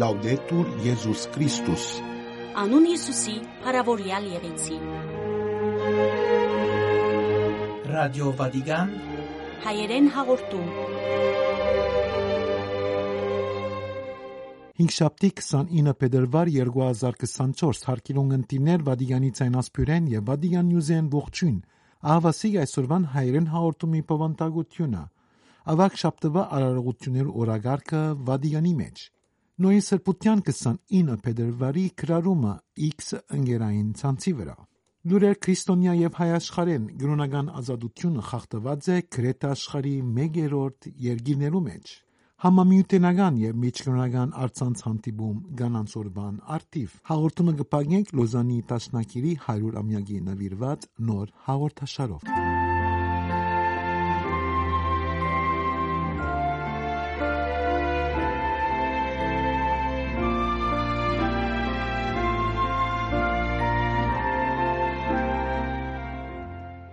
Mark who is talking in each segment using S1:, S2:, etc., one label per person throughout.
S1: Լաուդետուր Եզուս Քրիստոս
S2: Անուն Հիսուսի, հարավորյալ եղեցի։
S3: Ռադիո Վատիկան
S2: Հայերեն հաղորդում։
S1: Հինգշաբթի 29 փետրվար 2024 հարկիրուն ընտիներ Վատիկանի ցայնասփյուրեն եւ Վատիկան նյուզեն ողջույն։ Ահավասիկ այսօրվան հայերեն հաղորդումի պվանտագությունը։ Ավակ շաբթվա արարողություններ օրագարկը Վատիկանի մեջ։ Նոյի սրբության 29 փետրվարի քրարումը X ընկերային ցանցի վրա։ Լուրեր քրիստոնյա եւ հայ աշխարհեն գրոնական ազատությունը խախտված է գրեթե աշխարհի 1/3 երկիրներու մեջ։ Համամիութենական եւ միջկրոնական արցանց հանդիպում Գանանցորբան արտիվ հաղորդումը կպագենք Լոզանի տասնակիրի 100 ամյակի նվիրված նոր հաղորդաշարով։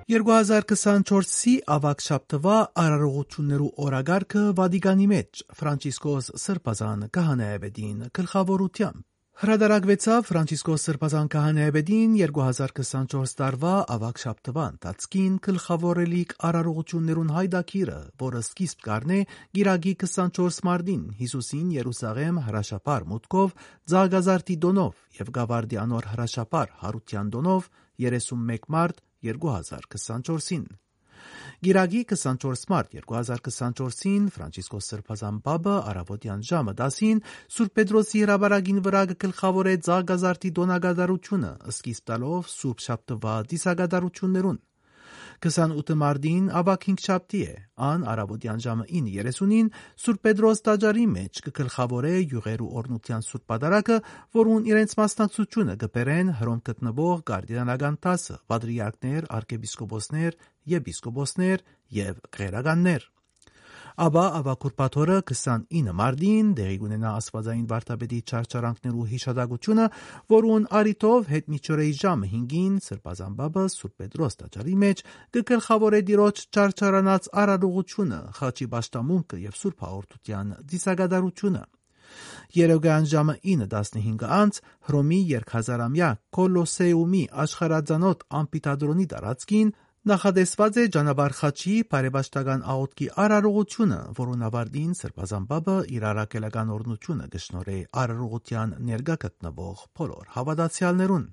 S3: «2024-ի ավակ շաբթվա արարողություններու օրագարկը Վատիկանի մեջ Ֆրանցիսկոս Սրբազան Քահանայապետին գլխավորությամբ Հրադարագվեցավ Ֆրանցիսկոս Սրբազան Քահանայապետին 2024 տարվա ավակ շաբթվա ընթացքին գլխավորելիք արարողություններուն հայդակիրը, որը սկիզբ կառնե Գիրագի 24 մարտին Հիսուսին Երուսաղեմ հրաշապար մուտքով Ձագազարտի դոնով եւ Գավարդի անոր հրաշապար Հարության դոնով 31 մարտ 2024-ին։ Գիրագի 24 մարտ 2024-ին Ֆրանցիսկոս Սրբազան Պապը արավոտյան ժամը 10-ին Սուրբ Պետրոսի հրաբարագին վրա գլխավորե Ձագազարտի դոնագադարությունը, սկիզբ տալով Սուրբ Շաբթվա դիսագադարություններուն։ 28 մարտին ավակ 5 շաբթի է, ան արավոտյան ժամը 9:30-ին Սուրբ Պետրոս տաճարի մեջ կգլխավորե յուղեր ու օրնության Սուրբ Պատարագը, որուն իրենց մասնակցությունը կբերեն հռոմ գտնվող կարդինալական 10 պատրիարքներ, arczepiskopոսներ, եպիսկոպոսներ եւ ղերականներ։ Աբա ավակուրպաթորը 29 մարտին դեղի ունենա աստվածային վարդապետի չարչարանքներու հիշադակությունը, որուն արիտով հետ միջորեի ժամը 5-ին Սրբազան Բաբը Սուրբ Պետրոս տաճարի մեջ կգլխավորե դիրոջ չարչարանած արարողությունը, խաչի ճաշտամունքը եւ Սուրբ հաղորդության դիսագադարությունը։ Երոգան ժամը 9:15 անց Հռոմի երկհազարամյա Կոլոսեումի աշխարհածանոթ ամփիթադրոնի տարածքին նախադեсված է ճանապարհ խաչի բարեբաշտական աղոթքի արարողությունը, որուն ավարտին Սրբազան Բաբը իր արաքելական օրնությունը գշնորե արարողության ներկա գտնվող բոլոր հավատացյալներուն։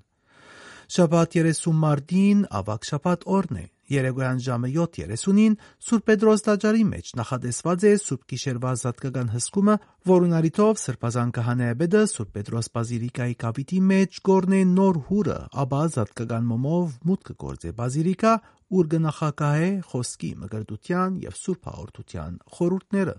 S3: Շաբաթ 30 մարտին ավակ շաբաթ օրն է։ Երեգոյան ժամը 7:30-ին Սուրբ Պետրոս տաճարի մեջ նախադեсված է Սուրբ Գիշերվա զատկական հսկումը, որուն արիթով Սրբազան Քահանայապետը Սուրբ Պետրոս բազիլիկայի կապիտի մեջ կորնե նոր հուրը, ապա զատկական մոմով մուտքը գործե բազիլիկա, ուր կնախակահե խոսքի մկրտության եւ Սուրբ հաղորդության խորհուրդները։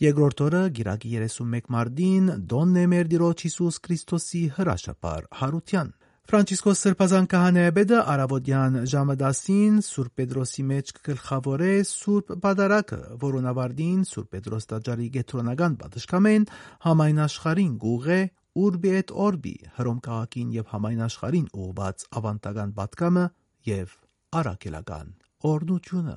S3: Երկրորդ օրը Գիրակի 31 մարտին Դոնն է մեր Տիրոջ Հիսուս Քրիստոսի հրաշապար հարության։ Ֆրանցիսկոս Սրբազան Քահանայապետը արավոտյան ժամը 10-ին Սուրբ Պետրոսի մեջ գլխավորե Սուրբ Պատարագը, որոնց ավարտին Սուրբ Պետրոս տաճարի գետրոնական պատշգամեն համայն աշխարհին գուղե Urbi et Orbi հռոմ քաղաքին եւ համայն աշխարհին ուղված ավանդական պատկամը եւ արաքելական օրնությունը։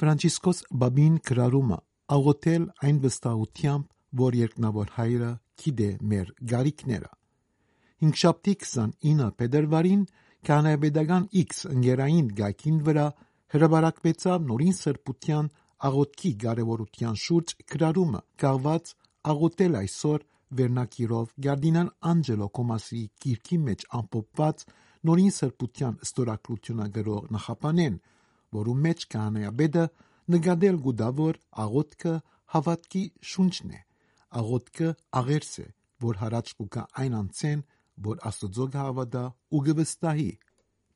S1: Ֆրանցիսկոս Բաբին գրարումը աղոթել այն վստահությամբ, որ երկնավոր հայրը գիտե մեր գարիկները։ Հինգշաբթի 29 փետրվարին կանայբեդական X ընկերային գայքին վրա հրաբարակվեցավ նորին սրբության աղոթքի կարևորության շուրջ գրարումը, կաղված աղոթել այսօր վերնակիրով Գարդինան Անջելո Կոմասի գիրքի մեջ ամփոփված նորին սրբության ստորակրությունը գրող նախապանեն, որում մեջ կանայաբեդը նկատել գուդավոր աղոթքը հավատքի շունչն է աղոթքը աղերս է, որ հարաճ կուկա այն անցեն, որ Աստծո գհավատա ու գվստահի։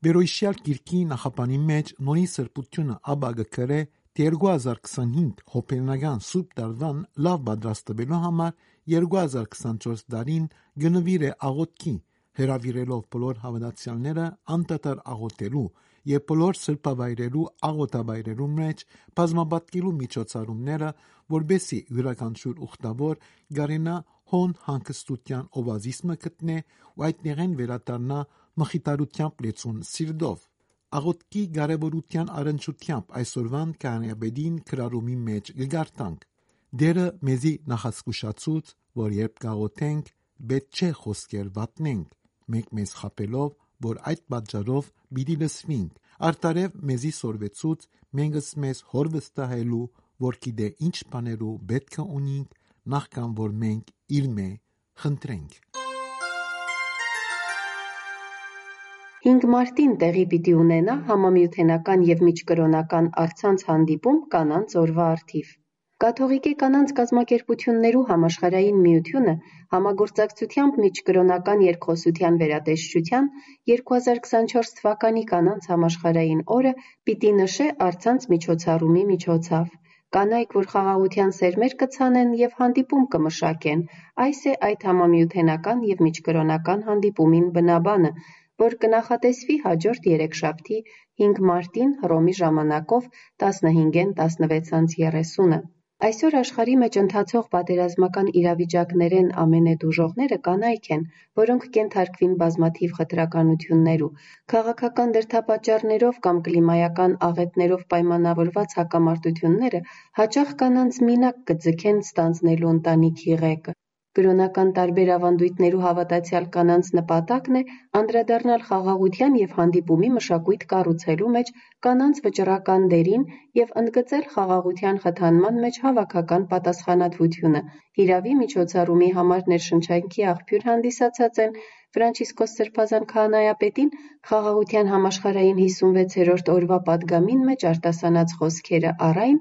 S1: Բերոյշյալ գիրքի նախապանի մեջ նորի սրբությունը աբա գկրե 2025 հոպերնական սուրբ տարվան լավ պատրաստելու համար 2024 տարին գնվիր է աղոթքի հրավիրելով բոլոր հավատացյալները անտատար աղոթելու եւ բոլոր սրբավայրերու աղոթաբայրերու մեջ բազմապատկելու միջոցառումները, որբեսի յուրաքանչյուր ուխտավոր գարենա հոն հանգստության օվազիսմը գտնե ու այդներեն վերադառնա մխիտարությամբ լեցուն սիրդով։ Աղոթքի կարևորության առընչությամբ այսօրվան կանեբեդին քրարումի մեջ գգարտանք. Դերը մեզի նախասկուշացուց, որ երբ գաղութենք, պետք չէ խոսքեր վատնենք, մեկ մեզ խապելով, որ այդ պատճառով պիտի լսվինք, արտարև մեզի սորվեցուց մենքս մեզ հոր վստահելու, որ գիտե ինչ բաներու պետք է ունինք, նախքան որ մենք իր մե խնդրենք։
S4: 5 մարտին տեղի պիտի ունենա համամիութենական եւ միջկրոնական արցանց հանդիպում կանանց օրվա արդիվ։ Կաթողիկե կանանց կազմակերպություններու համաշխարհային միությունը համագործակցությամբ միջկրոնական երկխոսության վերատեսչության 2024 թվականի կանանց համաշխարհային օրը պիտի նշե առցանց միջոցառումի միջոցով։ Կանայք, որ խաղաղության սերմեր կցանեն եւ հանդիպում կմշակեն, այս է այդ համամիութենական եւ միջկրոնական հանդիպումին բնաբանը, որ կնախատեսվի հաջորդ երեքշաբթի 5 մարտին Հռոմի ժամանակով 15-ին 16:30-ը։ Այսօր աշխարհի մեջ ընթացող պատերազմական իրավիճակներեն ամենեդուժողները կանայք են, որոնք կենթարկվին բազմաթիվ խտրականություններու, քաղաքական դրդապատճառներով կամ կլիմայական աղետներով պայմանավորված հակամարտությունները հաճախ կանանց մինակ կձգեն ստանձնելու ընտանիքի ղեկը։ Կրոնական տարբեր ավանդույթներու հավատացյալ կանանց նպատակն է անդրադառնալ խաղաղության եւ հանդիպումի մշակույթ կառուցելու մեջ կանանց վճռական դերին եւ ընդգծել խաղաղության խթանման մեջ հավաքական պատասխանատվությունը։ Հիրավի միջոցառումի համար ներշնչանքի աղբյուր հանդիսացած են Ֆրանցիսկոս Սրբազան քահանայապետին խաղաղության համաշխարհային 56-րդ օրվա պատգամին մեջ արտասանած խոսքերը առ այն,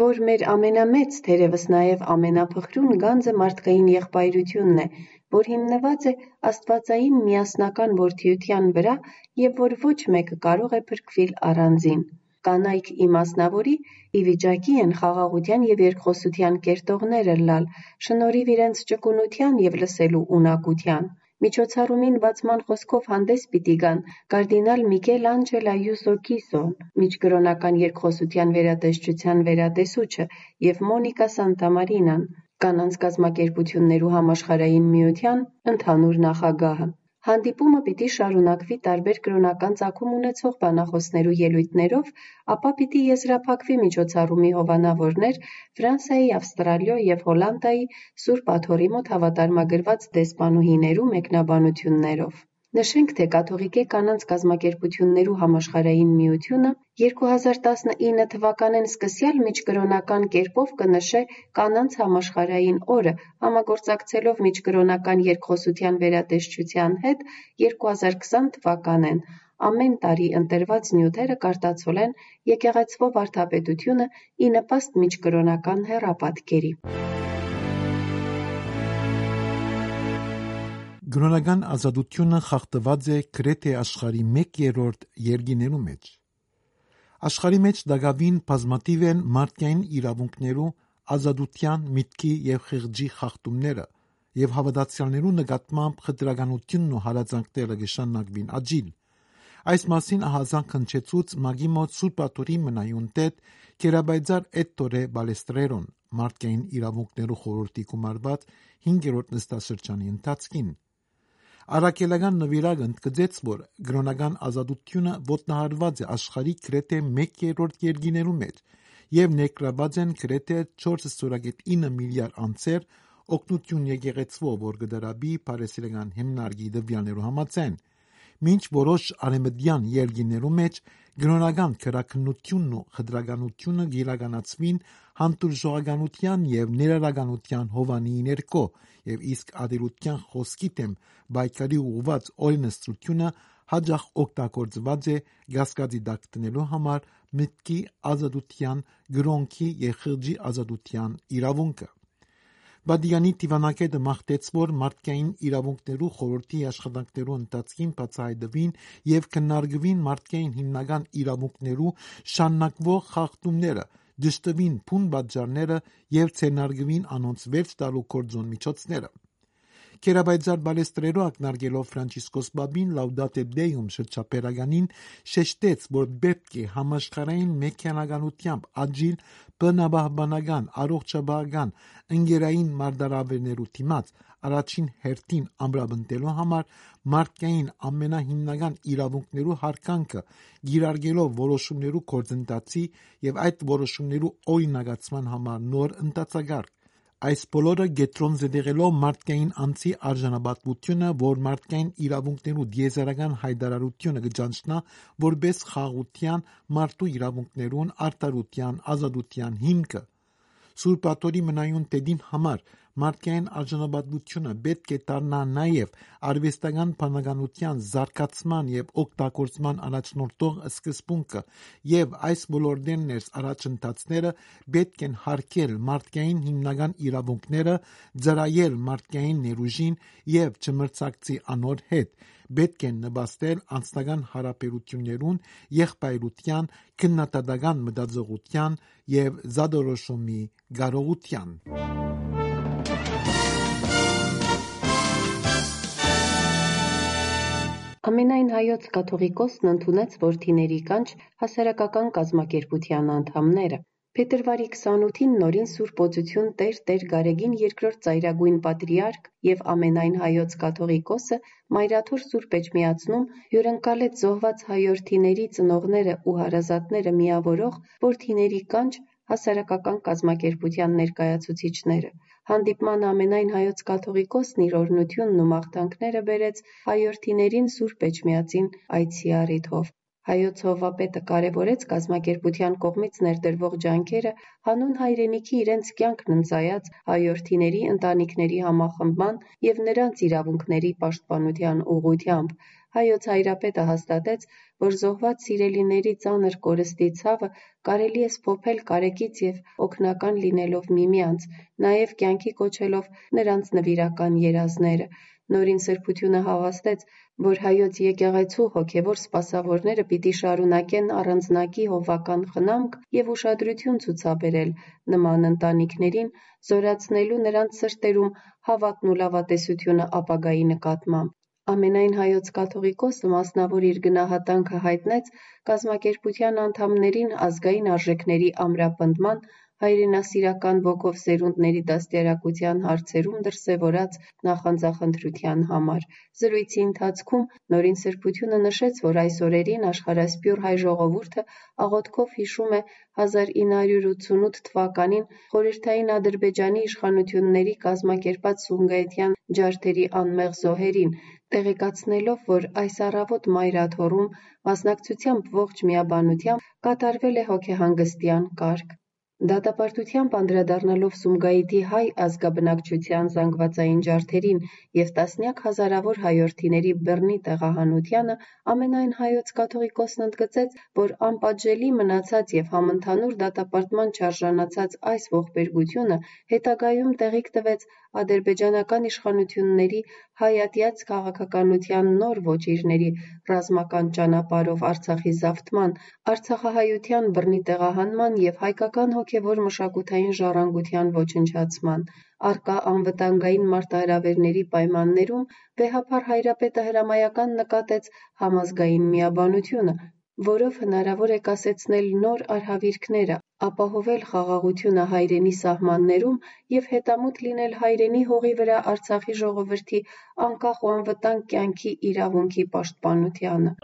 S4: որ մեր ամենամեծ, թերևս նաև ամենափխրուն գանձը մարդկային եղբայրությունն է, որ հիմնված է աստվածային միասնական որդիության վրա եւ որ ոչ մեկը կարող է փրկվել առանձին։ Կանայք իմասնավորի ի վիճակի են խաղաղության եւ երկխոսության կերտողները լալ, շնորհիվ իրենց ճկունության եւ լսելու ունակության։ Միջոցառումին բացման խոսքով հանդես պիտի գան կարդինալ Միքել Անջելա Յուսոկիսոն, միջկրոնական երկխոսության վերատեսչության վերատեսուչը եւ Մոնիկա Սանտամարինան, կանանց կազմակերպություններու համաշխարհային միության ընդհանուր նախագահը։ Հանդիպումը պիտի շարունակվի տարբեր կրոնական ծագում ունեցող բանախոսներու ելույթներով, ապա պիտի եզրափակվի միջոցառումի հովանավորներ Ֆրանսիայի, Ավստրալիո եւ Հոլանդիայի Սուրբ Աթոռի մոտ հավատարմագրված դեսպանուհիներու մեկնաբանություններով։ Նշենք, թե Կաթողիկե կանանց կազմակերպություններու համաշխարհային միությունը 2019 թվականին սկսյալ միջկրոնական կերպով կնշե կանանց համաշխարհային օրը, համագործակցելով միջկրոնական երկխոսության վերատեսչության հետ 2020 թվականեն ամեն տարի ընտրված նյութերը կարտացոլեն եկեղեցվո վարդապետությունը ի նպաստ միջկրոնական հեռապատկերի։
S1: Գրոնական ազատությունը խախտված է գրեթե աշխարհի 1/3 երկիներու մեջ։ Աշխարհի մեջ դակավին բազմաթիվ են մարդկային իրավունքներու, ազատության, միտքի եւ խղճի խախտումները, եւ հավատացյալներու նկատմամբ խտրականությունն ու հարազանքները կշանակվին աջիլ։ Այս մասին ահազանգ հնչեցուց մագի մոտ Սուրբ Աթորի մնայուն տետ Կերաբայձար Էտտորե Բալեստրերոն մարդկային իրավունքներու խորհրդի գումարված 5-րդ նստաշրջանի ընթացքին։ Արաքելական նվիրակը ընդգծեց, որ կրոնական ազատությունը ոտնահարված է աշխարհի գրեթե 1/3 երկիներու մեջ եւ ներգրաված են գրեթե 4.9 միլիարդ անձեր օգնություն եկեղեցվով, որ կդարաբի Փարեսիլական հիմնարկի դվյաներու համաձայն, մինչ որոշ արեմդյան երկիներու մեջ գրոնական քրակնությունն ու խտրականությունը գիրականացվին հանդուրժողականության եւ ներառականության հովանի ներքո եւ իսկ ադերության խոսքի դեմ պայքարի ուղված օրենսդրությունը հաջող օգտագործված է գասկածի տակ դնելու համար մտքի ազատության, գրոնքի եւ խղճի ազատության իրավունքը։ Բադյանի դիվանագետը մաղթեց, որ մարդկային իրավունքներու խորհրդի աշխատանքներու ընթացքին բացահայտվին եւ քննարկվին մարդկային հիմնական իրավունքներու շարունակվող խախտումները, դժտվին փուն պատճառները եւ ցերնարգվին անոնց վերջ տալու կորձոն միջոցները։ Կերաբայձար բալեստրերով ակնարկելով Ֆրանցիսկոս Բաբին Laudato Deum շրջապերականին շեշտեց, որ պետք է համաշխարհային մեքենականությամբ աջիլ բնաբահբանական, առողջապահական, ընկերային մարտահրավերներու դիմաց առաջին հերթին ամրապնդելու համար մարդկային ամենահիմնական իրավունքներու հարգանքը գիրարգելով որոշումներու գործընթացի եւ այդ որոշումներու օրինակացման համար նոր ընթացագարկ Այս բոլորը գետրոն զետեղելով մարդկային անձի արժանապատվությունը, որ մարդկային իրավունքներու դիեզերական հայտարարությունը կճանչնա որպես խաղաղության, մարդու իրավունքներուն, արդարության, ազատության հիմքը։ Սուրբաթորի մնայուն տեդին համար մարդկային արժանապատվությունը պետք է դառնա նաև արվեստական բանականության զարգացման եւ օգտագործման առաջնորդող սկզբունքը եւ այս ոլորտներն առաջընթացները պետք են հարգել մարդկային հիմնական իրավունքները, ծրայել մարդկային ներուժին եւ չմրցակցի անոր հետ պետք է նպաստել անձնական հարաբերություններուն, եղբայրության, քննադատական մտածողության եւ զադորոշումի կարողության։
S4: Ամենայն Հայոց կաթողիկոսն ընդունեց որդիների կանչ հասարակական կազմակերպության անդամները։ Փետրվարի 28-ին նորին Սուրբ Օծություն Տեր Տեր Գարեգին II ծայրագույն պատրիարք եւ ամենայն Հայոց կաթողիկոսը Մայրաթոր Սուրբ Էջմիածնում հյուրընկալեց զոհված հայորդիների ծնողները ու հարազատները միավորող որդիների կանչ հասարակական կազմակերպության ներկայացուցիչները։ Հանդիպման ամենայն Հայոց կաթողիկոսն իր օրհնությունն ու մաղթանքները բերեց հայորդիներին Սուրբ Էջմիածին այցի առիթով։ Հայոց հովվապետը կարևորեց կազմակերպության կողմից ներդրվող ջանքերը հանուն հայրենիքի իրենց կյանքն ընծայած հայորդիների ընտանիքների համախմբման եւ նրանց իրավունքների պաշտպանության ուղղությամբ, Հայոց Հայրապետը հաստատեց, որ զոհված սիրելիների ծանր կորստի ցավը կարելի է սփոփել կարեկից եւ օգնական լինելով միմյանց, նաեւ կյանքի կոչելով նրանց նվիրական երազները։ Նորին սրբությունը հավաստեց, որ Հայոց եկեղեցու հոգեվոր սպասավորները պիտի շարունակեն առանձնակի հովվական խնամք եւ ուշադրություն ցուցաբերել նման ընտանիքներին, զորացնելու նրանց սրտերում հավատն ու լավատեսությունը ապագայի նկատմամբ։ Ամենայն Հայոց կաթողիկոսը մասնավոր իր գնահատանքը հայտնեց կազմակերպության անդամներին ազգային արժեքների ամրապնդման, հայրենասիրական ոգով սերունդների դաստիարակության հարցերում դրսևորած նախանձախնդրության համար։ Զրույցի ընթացքում Նորին Սրբությունը նշեց, որ այս օրերին աշխարհասփյուռ հայ ժողովուրդը աղոթքով հիշում է 1988 թվականին խորհրդային Ադրբեջանի իշխանությունների կազմակերպած Սումգայիթյան ջարդերի անմեղ զոհերին, տեղեկացնելով, որ այս առավոտ Մայրաթոռում մասնակցությամբ ողջ միաբանությամբ կատարվել է հոգեհանգստյան կարգ։ Դատապարտությամբ անդրադառնալով Սումգայիթի հայ ազգաբնակչության զանգվածային ջարդերին եւ տասնյակ հազարավոր հայորդիների բռնի տեղահանությանը, ամենայն Հայոց կաթողիկոսն ընդգծեց, որ անպատժելի մնացած եւ համընդհանուր դատապարտման չարժանացած այս ողբերգությունը հետագայում տեղիք տվեց ադրբեջանական իշխանությունների հայատյաց քաղաքականության նոր ոճիրների ռազմական ճանապարհով Արցախի զավթման, արցախահայության բռնի տեղահանման եւ հայկական հոգեվոր մշակութային ժառանգության ոչնչացման։ Առկա անվտանգային մարտահրավերների պայմաններում վեհափառ Հայրապետը հրամայական նկատեց համազգային միաբանությունը, որով հնարավոր է կասեցնել նոր արհավիրքները, ապահովել խաղաղությունը հայրենի սահմաններում եւ հետամուտ լինել հայրենի հողի վրա Արցախի ժողովրդի անկախ ու անվտանգ կյանքի իրավունքի պաշտպանությանը։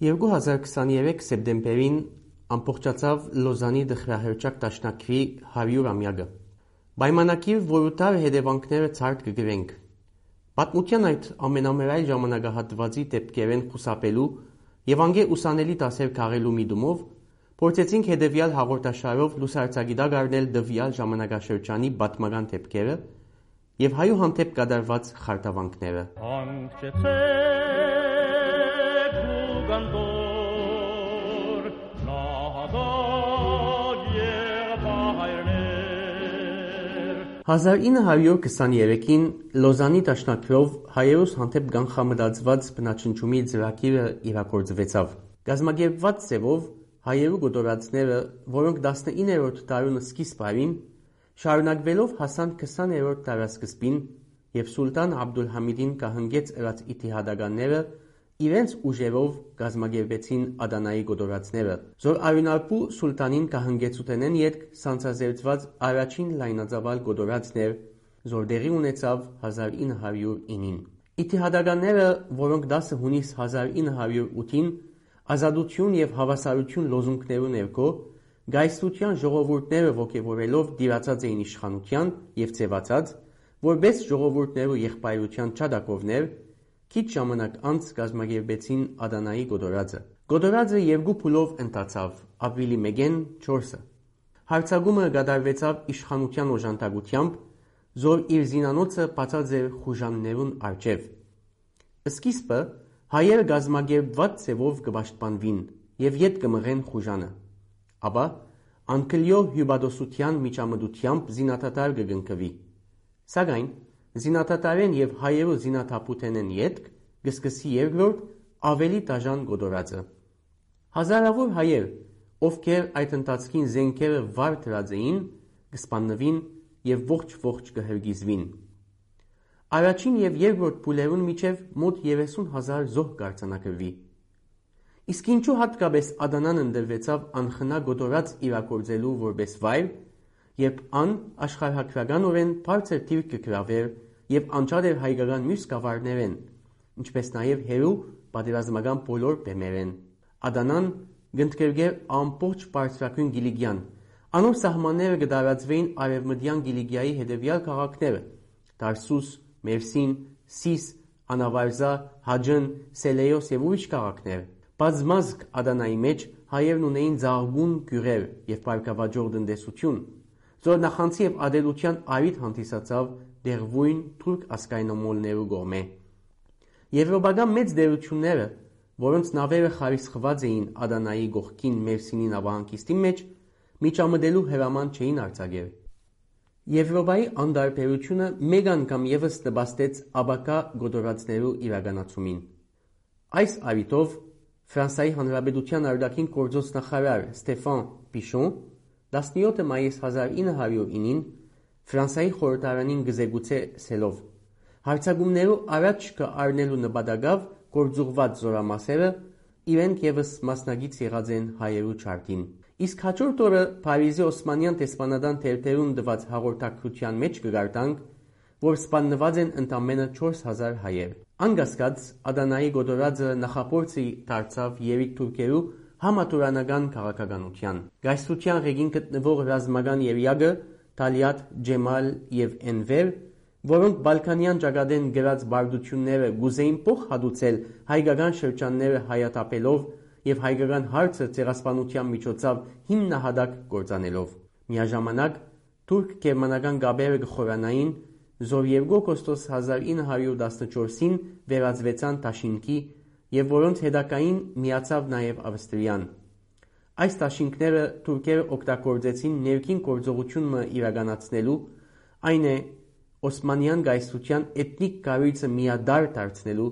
S5: Երկու հազար քսաներեք սեպտեմբերին ամբողջացավ Լոզանի դխրահրճակ դաշնակցի 100-ամյակը։ Պայմանակիր, որու տար հետևանքները ցարտ կգրենք։ Պատմության այդ ամենամերայլ ժամանակահատվածի դեպքերեն խուսափելու եւ անգե ուսանելի դասեր քաղելու միտումով փորձեցինք հետեւյալ հաղորդաշարով լուսարձակի տակ առնել դվյալ ժամանակաշրջանի պատմական դեպքերը եւ հայու հանդեպ կատարված խարտավանքները։
S6: գանդոր
S5: 1923-ին Լոզանի դաշնակցով հայերոս հանդեպ կանխամտածված բնաչնչումի ծրագիրը իրագործվեցավ։ Գազագերբված ձևով հայերու գոտորածները, որոնք 19-րդ դարուն սկիզբային շարունակվելով հասան 20-րդ դարասկզբին եւ Սուլտան Աբդուլհամիդին կահնգեց ըրած իթիհադականները իրենց ուժերով գազմագերբեցին Ադանայի գոտորածները, զոր արյունարբու սուլտանին կահնգեցուտենեն ետք սանցազերծված առաջին լայնածավալ գոտորածներ, զոր դեղի ունեցավ 1909-ին։ Իթիհադականները, որոնք 10 հունիս 1908-ին ազատություն եւ հավասարություն լոզունգներու ներքո գայստրության ժողովուրդները ոգևորելով դիրացած էին իշխանության եւ ծեվացած, որբես ժողովուրդներու եղբայրության չադակովներ, քիչ ժամանակ անց գազմագերբեցին Ադանայի գոտորածը։ Գոտորածը երկու փուլով ընթացավ, ապրիլի 1-ին 4-ը։ Հարցագումը կատարվեցավ իշխանության օժանդակությամբ, զոր իր զինանոցը բացած էր խուժաններուն արջև։ Սկիզբը հայերը գազմագերբված ցևով կպաշտպանվին եւ յետ կմղեն խուժանը։ Ապա անկլյո հյուբադոսության միջամտությամբ զինաթաթար կգնկվի։ Սակայն զինաթաթարեն եւ հայերու զինաթափութենեն յետք կսկսի երկրորդ ավելի դաժան գոտորածը։ Հազարավոր հայեր, ովքեր այդ ընթացքին զենքերը վար դրած էին, կսպաննվին եւ ողջ-ողջ կհրգիզվին։ Առաջին եւ երկրորդ փուլերուն միջև մոտ 30000 զոհ կարձանակվի։ Իսկ ինչու հատկապես Ադանան ընդրվեցավ անխնա գոտորած իրակորձելու որպես վայր, երբ ան աշխարհակրականորեն բարձր թիվ կգրավեր եւ անջատ էր հայկական մյուս գավառներեն, ինչպես նաեւ հերու պատերազմական բոլոր բեմերեն։ Ադանան գնդկերգեր ամբողջ բարձրակույն Գիլիգյան։ Անոր սահմանները կդարածվեին արևմտյան Գիլիգիայի հետևյալ քաղաքները՝ Տարսուս, Մերսին, Սիս, Անավարզա, Հաջն, Սելեոս եւ ուրիշ քաղաքներ։ Բազմազգ Ադանայի մեջ հայերն ունեին զարգուն գյուղեր եւ բարգավաճող տնտեսություն, զոր նախանցի եւ ադելության արիթ հանդիսացավ դեղվույն թուրք ասկայնոմոլներու գոմե։ Եվրոպական մեծ դերությունները, որոնց նավերը խարիսխված էին Ադանայի գողքին Մերսինի նավահանգիստի մեջ, միջամտելու հրաման չէին արձակել։ Եվրոպայի անդարբերությունը մեկ անգամ եւս նպաստեց աբակա գոտորածներու իրականացումին։ Այս արիտով Ֆրանսայի Հանրապետության արտաքին գործոս նախարար Ստեֆան Պիշոն 17 մայիս 1909-ին Ֆրանսայի խորհրդարանին գզեգուցե սելով հարցագումներու առաջ կառնելու նպատակով գործուղված զորամասերը իրենք եւս մասնագից եղած են հայերու չարտին։ Իսկ հաջորդ օրը Փարիզի Օսմանյան տեսփանադան թերթերուն դված հաղորդակցության մեջ կգարտանք, որ սպաննված են ընդամենը 4000 հայեր։ Անկասկած Ադանայի գոտորածը նախապորցի դարձավ երիկ թուրքերու համատուրանական քաղաքականության։ Գայստրության ղեկին գտնվող ռազմական երյակը Թալիատ, Ջեմալ եւ Էնվեր, որոնք Բալկանյան ճակատեն գրած բարդությունները գուզեին փոխ հատուցել հայկական շրջանները հայատապելով եւ հայկական հարցը ցեղասպանության միջոցով հիմնահատակ գործանելով։ Միաժամանակ թուրք-գերմանական գաբերը կխորանային զոր 2 օգոստոս 1914-ին վերածվեցան Տաշինքի եւ որոնց հետակային միացավ նաեւ Ավստրիան։ Այս տաշինքները թուրքերը օգտագործեցին ներքին գործողությունը իրականացնելու, այն է Օսմանյան գայսրության էթնիկ կառույցը միադար դարձնելու,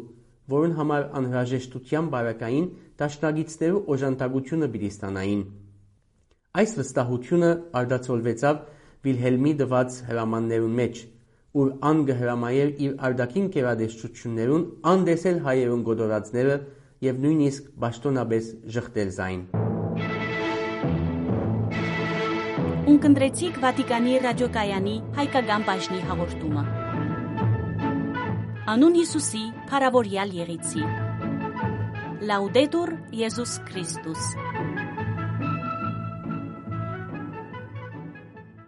S5: որոնց համար անհրաժեշտության բարակային դաշնակիցներու օժանդակությունը պիտի ստանային։ Այս վստահությունը արդացոլվեցավ Վիլհելմի դված հրամաններուն մեջ, ուր ան կհրամայեր իր արդակին կերադեշտություններուն անդեսել հայերուն գոտորածները եւ նույնիսկ ճշտոնապես ժխտել զայն։
S2: Ունկնդրեցիք Վատիկանի ռադիոկայանի հայկական բաժնի հաղորդումը։ Անուն Հիսուսի, Փարավորյալ Եղեցի։ Լաուդետուր Եզուս Քրիստոս։